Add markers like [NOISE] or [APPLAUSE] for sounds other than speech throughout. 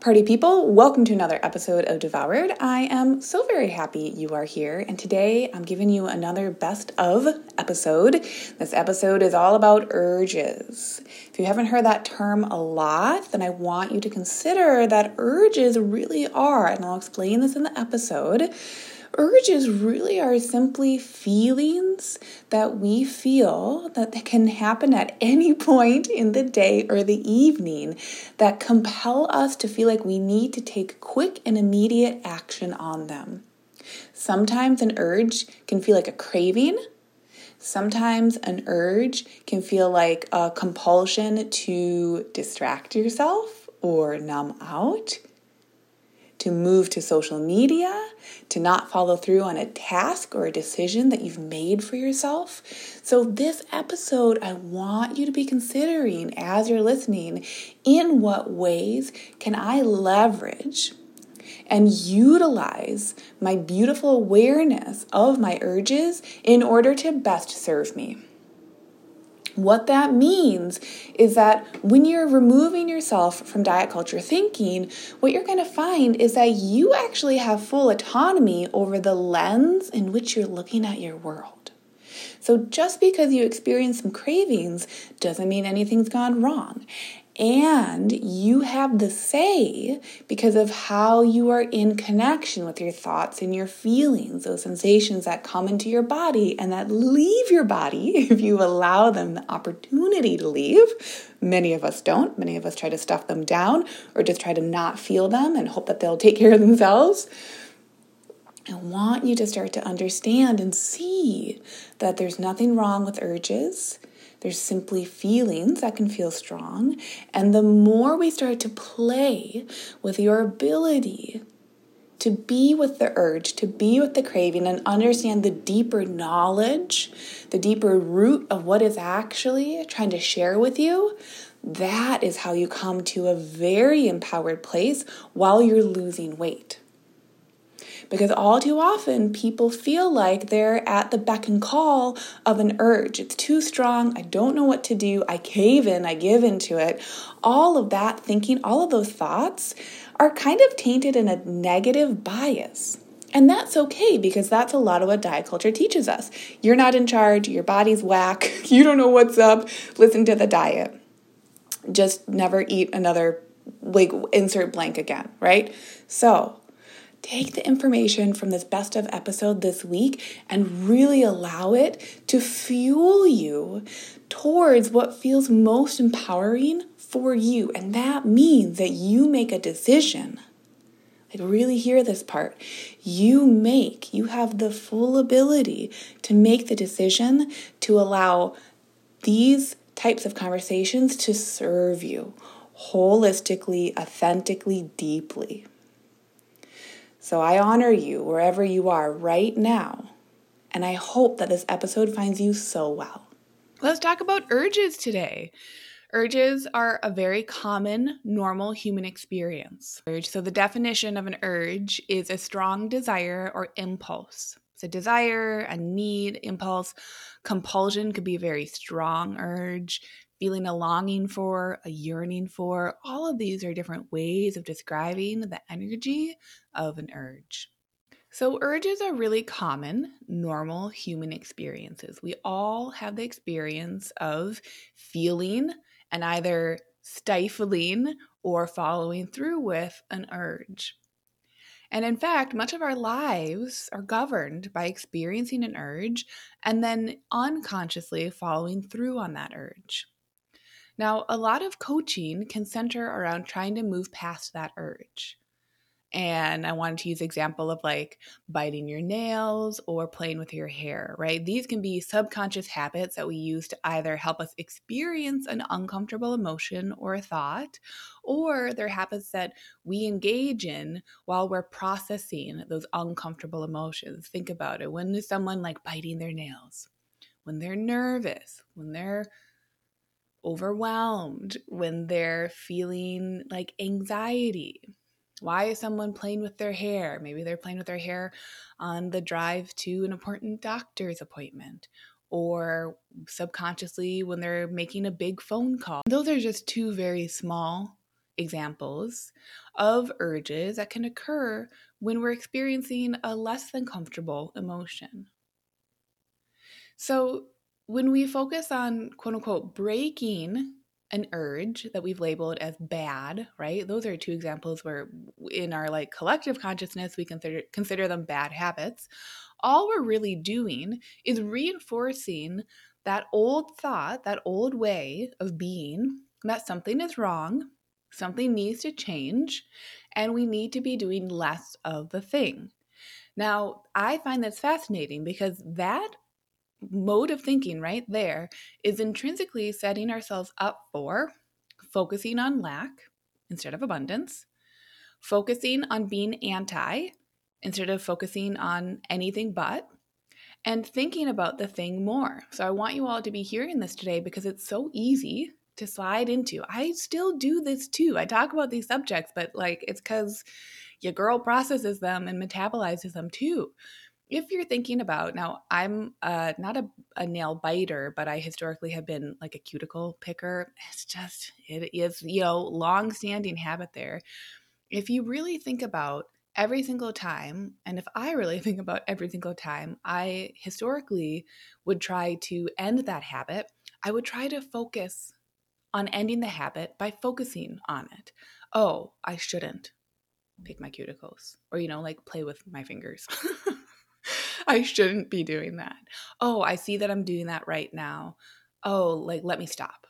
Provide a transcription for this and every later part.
Party people, welcome to another episode of Devoured. I am so very happy you are here, and today I'm giving you another best of episode. This episode is all about urges. If you haven't heard that term a lot, then I want you to consider that urges really are, and I'll explain this in the episode urges really are simply feelings that we feel that can happen at any [LAUGHS] point in the day or the evening that compel us to feel like we need to take quick and immediate action on them. Sometimes an urge can feel like a craving. Sometimes an urge can feel like a compulsion to distract yourself or numb out to move to social media, to not follow through on a task or a decision that you've made for yourself. So, this episode, I want you to be considering as you're listening in what ways can I leverage and utilize my beautiful awareness of my urges in order to best serve me. What that means is that when you're removing yourself from diet culture thinking, what you're going to find is that you actually have full autonomy over the lens in which you're looking at your world. So just because you experience some cravings doesn't mean anything's gone wrong. And you have the say because of how you are in connection with your thoughts and your feelings, those sensations that come into your body and that leave your body [LAUGHS] if you allow them the opportunity to leave. Many of us don't. Many of us try to stuff them down or just try to not feel them and hope that they'll take [LAUGHS] care of themselves. I want you to start to understand and see that there's nothing wrong with urges there's simply feelings that can feel strong. And the more we start to play with your ability to be with the urge, to be with the craving, and understand the deeper knowledge, the deeper root of what is actually trying to share with you, that is how you come to a very empowered place while you're losing weight. Because all too often, people feel like they're at the beck and call of an urge. It's too strong. I don't know what to do. I cave in. I give into it. All of that thinking, all of those thoughts are kind of tainted in a negative bias. And that's okay because that's a lot of what diet culture teaches us. You're not in charge, your body's whack, [LAUGHS] you don't know what's up, listen to the diet. Just never eat another, like, insert blank again, right? So, take the information from this best of episode this week and really allow it to fuel you towards what feels most empowering for you. And that means that you make a decision. Like, really hear this part. You make, you have the full ability to make the decision to allow these types of conversations to serve you holistically, authentically, deeply. So I honor you wherever you are right now, and I hope that this episode finds you so well. Let's talk about urges today. Urges are a very common, normal human experience. So, the definition of an urge is a strong desire or impulse. It's a desire, a need, impulse. Compulsion could be a very strong urge feeling a longing for, a yearning for. All of these are different ways of describing the energy of an urge. So, urges are really common, normal human experiences. We all have the experience of feeling and either stifling or following through with an urge. And in fact, much of our lives are governed by experiencing an urge and then unconsciously following through on that urge. Now, a lot of coaching can center around trying to move past that urge. and I wanted to use example of like biting your nails or playing with your hair, right? These can be subconscious habits that we use to either help us experience an uncomfortable emotion or a thought, or they're habits that we engage in while we're processing those uncomfortable emotions. Think about it. When is someone like biting their nails? When they're nervous, when they're overwhelmed, when they're feeling like anxiety why is someone playing with their hair? Maybe they're playing with their hair on the drive to an important doctor's appointment or subconsciously when they're making a big phone call. Those are just two very small examples of urges that can occur when we're experiencing a less than comfortable emotion. So, when we focus on quote unquote breaking an urge that we've labeled as bad, right? Those are two examples where in our like collective consciousness we consider consider them bad habits. All we're really doing is reinforcing that old thought, that old way of being that something is wrong, something needs to change, and we need to be doing less of the thing. Now, I find this fascinating because that mode of thinking right there is intrinsically setting ourselves up for focusing on lack instead of abundance, focusing on being anti instead of focusing on anything but, and thinking about the thing more. So I want you all to be hearing this today because it's so easy to slide into. I still do this too. I talk about these subjects, but like it's because your girl processes them and metabolizes them too if you're thinking about now i'm uh, not a, a, nail biter but i historically have been like a cuticle picker. It's just it is you know long standing habit there. If you really think about every single time and if i really [LAUGHS] think about every single time i historically would try to end that habit i would try to focus on ending the habit by focusing on it. Oh i shouldn't pick my cuticles or you know like play with my fingers [LAUGHS] [LAUGHS] I shouldn't be doing that. Oh, I see that I'm doing that right now. Oh, like, let me stop.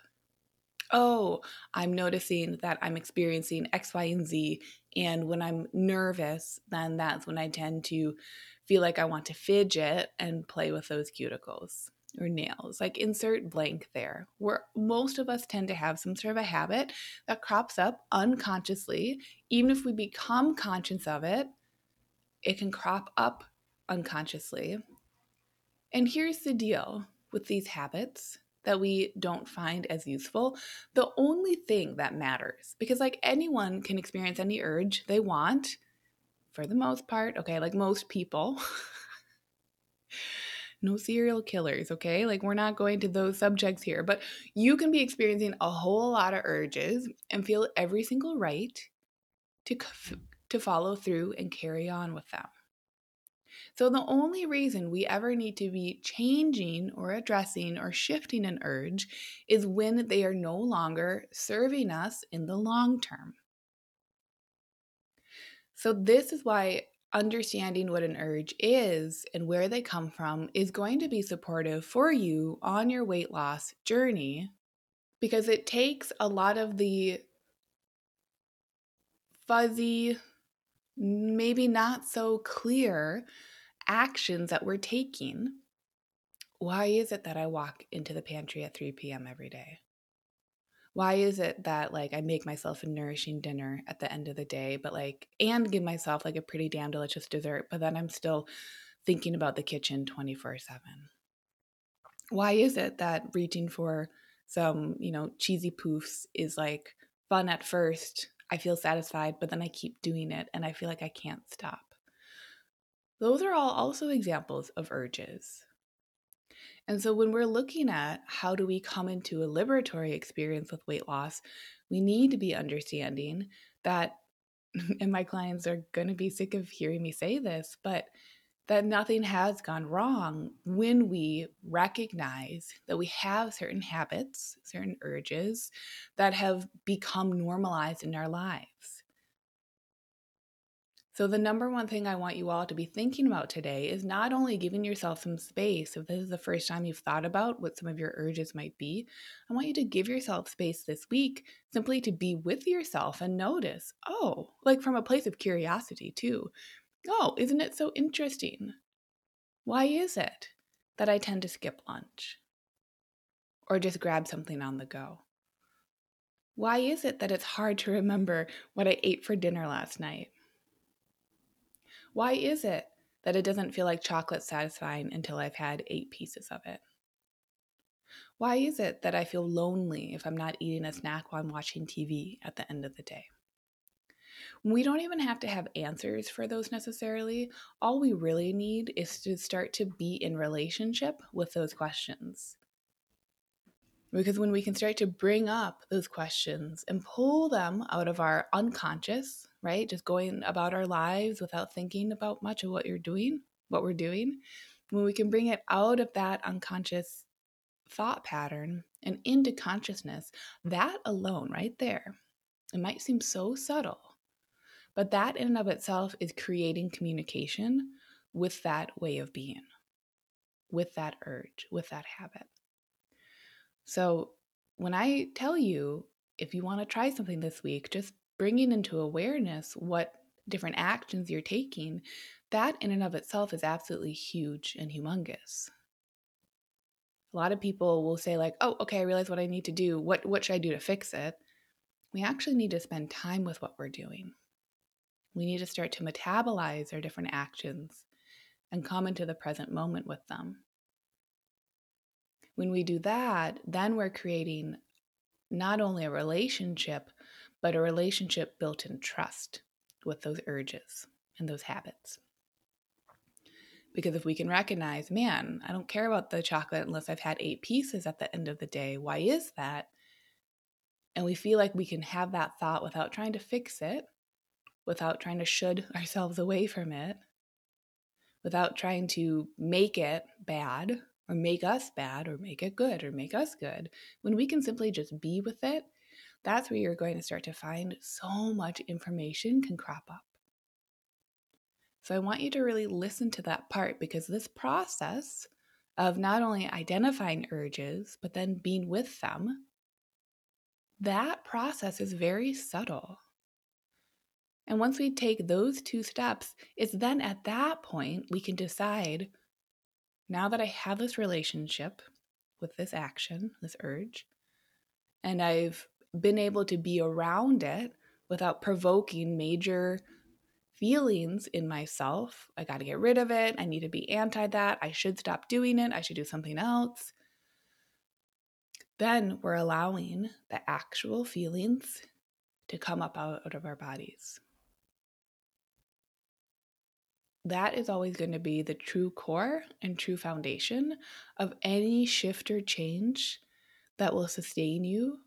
Oh, I'm noticing that I'm experiencing X, Y, and Z. And when I'm nervous, then that's when I tend to feel like I want to fidget and play with those cuticles or nails. Like insert blank there. Where most of us tend to have some sort of a habit that crops up unconsciously. Even if we become conscious of it, it can crop up unconsciously. And here's the deal with these habits that we don't find as useful. The only thing that matters, because like anyone can experience any urge they want for the most part, okay, like most people. [LAUGHS] no serial killers, okay? Like, we're not going to those subjects here, but you can be experiencing a whole lot of urges and feel every single right to, to follow through and carry on with them. So, the only reason we ever need to be changing or addressing or shifting an urge is when they are no longer serving us in the long term. So, this is why understanding what an urge is and where they come from is going to be supportive for you on your weight loss journey because it takes a lot of the fuzzy, maybe not so clear actions that we're taking, why is it that I walk into the pantry at 3 p.m. every day? Why is it that like I make myself a nourishing dinner at the end of the day, but like and give myself like a pretty damn delicious dessert, but then I'm still thinking about the kitchen 24/7? Why is it that reaching for some, you know, cheesy poofs is like fun at first, I feel satisfied, but then I keep doing it and I feel like I can't stop? Those are all also examples of urges. And so when we're looking at how do we come into a liberatory experience with weight loss, we need to be understanding that [LAUGHS] and my clients are going to be sick of hearing me say this, but that nothing has gone wrong when we recognize that we have certain habits, certain urges that have become normalized in our lives. So, the number one thing I want you all to be thinking about today is not only giving yourself some space, if this is the first time you've thought about what some of your urges might be, I want you to give yourself space this week simply to be with yourself and notice, oh, like from a place of curiosity too. Oh, isn't it so interesting? Why is it that I tend to skip lunch or just grab something on the go? Why is it that it's hard to remember what I ate for dinner last night? Why is it that it doesn't feel like chocolate satisfying until I've had eight pieces of it? Why is it that I feel lonely if I'm not eating a snack while I'm watching TV at the end of the day? We don't even have to have answers for those necessarily. All we really need is to start to be in relationship with those questions. Because when we can start to bring up those questions and pull them out of our unconscious, right? Just going about our lives without thinking about much of what you're doing, what we're doing, when we can bring it out of that unconscious thought pattern and into consciousness, that alone, right there, it might seem so subtle, but that in and of itself is creating communication with that way of being, with that urge, with that habit. So when I tell you, if you want to try something this week, just bringing into awareness what different actions you're taking, that in and of itself is absolutely huge and humongous. A lot of people will say like, "Oh, okay, I realize what I need to do. What what should I do to fix it?" We actually need to spend time with what we're doing. We need to start to metabolize our different actions and come into the present moment with them. When we do that, then we're creating not only a relationship, but a relationship built in trust with those urges and those habits. Because if we can recognize, man, I don't care about the chocolate unless I've had eight pieces at the end of the day. Why is that? And we feel like we can have that thought without trying to fix it, without trying to should [LAUGHS] ourselves away from it, without trying to make it bad or make us bad or make it good or make us good. When we can simply just be with it that's where you're going to start to find so much information can crop up. So I want you to really listen to that part because this process of not only identifying urges, but then being with them, that process is very subtle. And once we take those two steps, it's then at that point we can decide now that I have this relationship with this action, this urge, and I've been able to be around it without provoking major feelings in myself. I got to get rid of it. I need to be anti that. I should stop doing it. I should do something else. Then we're allowing the actual feelings to come up out, of our bodies. That is always going to be the true core and true foundation of any shift or change that will sustain you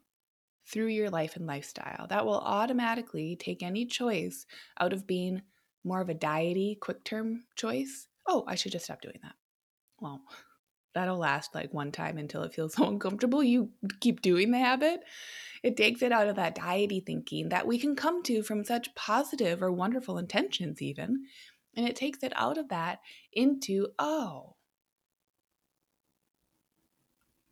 through your life and lifestyle. That will automatically take any choice out of being more of a diety, quick term choice. Oh, I should just stop doing that. Well, that'll last like one time until it feels [LAUGHS] so uncomfortable. You keep doing the habit. It takes it out of that diety thinking that we can come to from such positive or wonderful intentions, even. And it takes it out of that into, oh,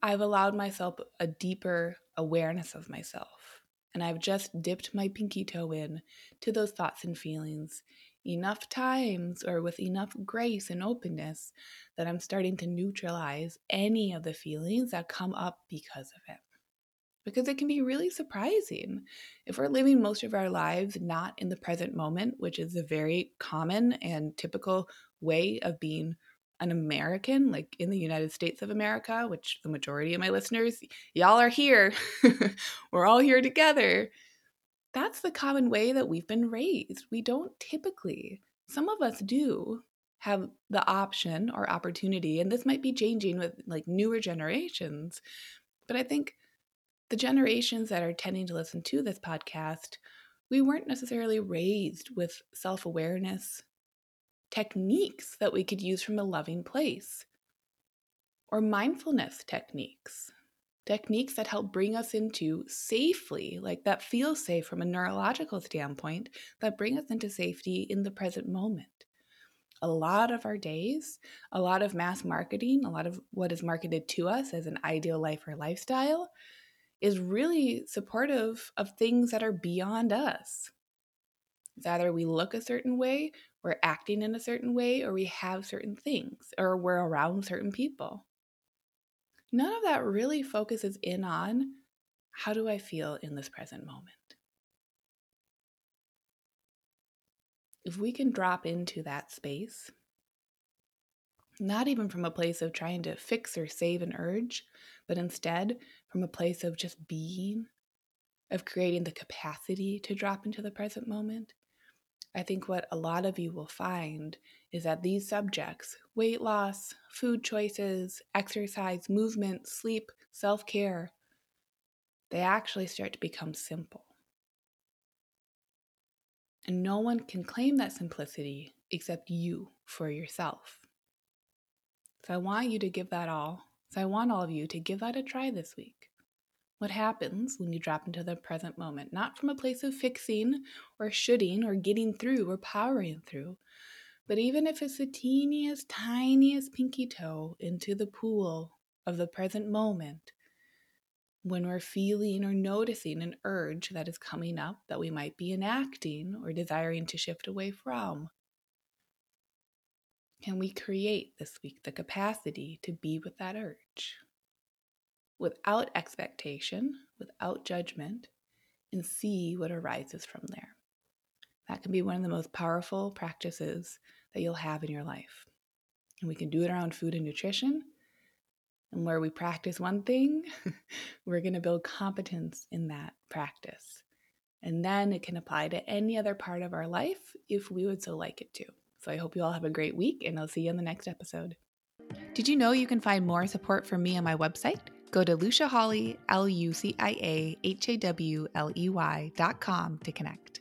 I've allowed myself a deeper awareness of myself. And I've just dipped my pinky toe in to those thoughts and feelings enough times or with enough grace and openness that I'm starting to neutralize any of the feelings that come up because of it. Because it can be really surprising if we're living most of our lives not in the present moment, which is a very common and typical way of being an American, like in the United States of America, which the majority of my listeners, y'all are here. [LAUGHS] We're all here together. That's the common way that we've been raised. We don't typically, some of us do have the option or opportunity, and this might be changing with like newer generations. But I think the generations that are tending to listen to this podcast, we weren't necessarily raised with self awareness techniques that we could use from a loving place or mindfulness techniques. techniques that help bring us into safely, like that feel safe from a neurological standpoint, that bring us into safety in the present moment. A lot of our days, a lot of mass marketing, a lot of what is marketed to us as an ideal life or lifestyle is really supportive of things that are beyond us. It's either we look a certain way, we're acting in a certain way, or we have certain things, or we're around certain people none of that really focuses in on how do I feel in this present moment. If we can drop into that space, not even from a place of trying to fix or save an urge, but instead from a place of just being, of creating the capacity to drop into the present moment, I think what a lot of you will find is that these subjects weight loss, food choices, exercise, movement, sleep, self care they actually start to become simple. And no one can claim that simplicity except you for yourself. So I want you to give that all. So I want all of you to give that a try this week what happens when you drop into the present moment, not from a place of fixing or shooting or getting through or powering through, but even if it's the teeniest, tiniest pinky toe into the pool of the present moment, when we're feeling or noticing an urge that is coming up that we might be enacting or desiring to shift away from. Can we create this week the capacity to be with that urge? without expectation, without judgment, and see what arises from there. That can be one of the most powerful practices that you'll have in your life. And we can do it around food and nutrition. And where we practice one thing, [LAUGHS] we're going to build competence in that practice. And then it can apply to any other part of our life if we would so like it to. So I hope you all have a great week, and I'll see you in the next episode. Did you know you can find more support from me on my website? Go to Lucia Hawley, L U C I A H A W L E Y dot com to connect.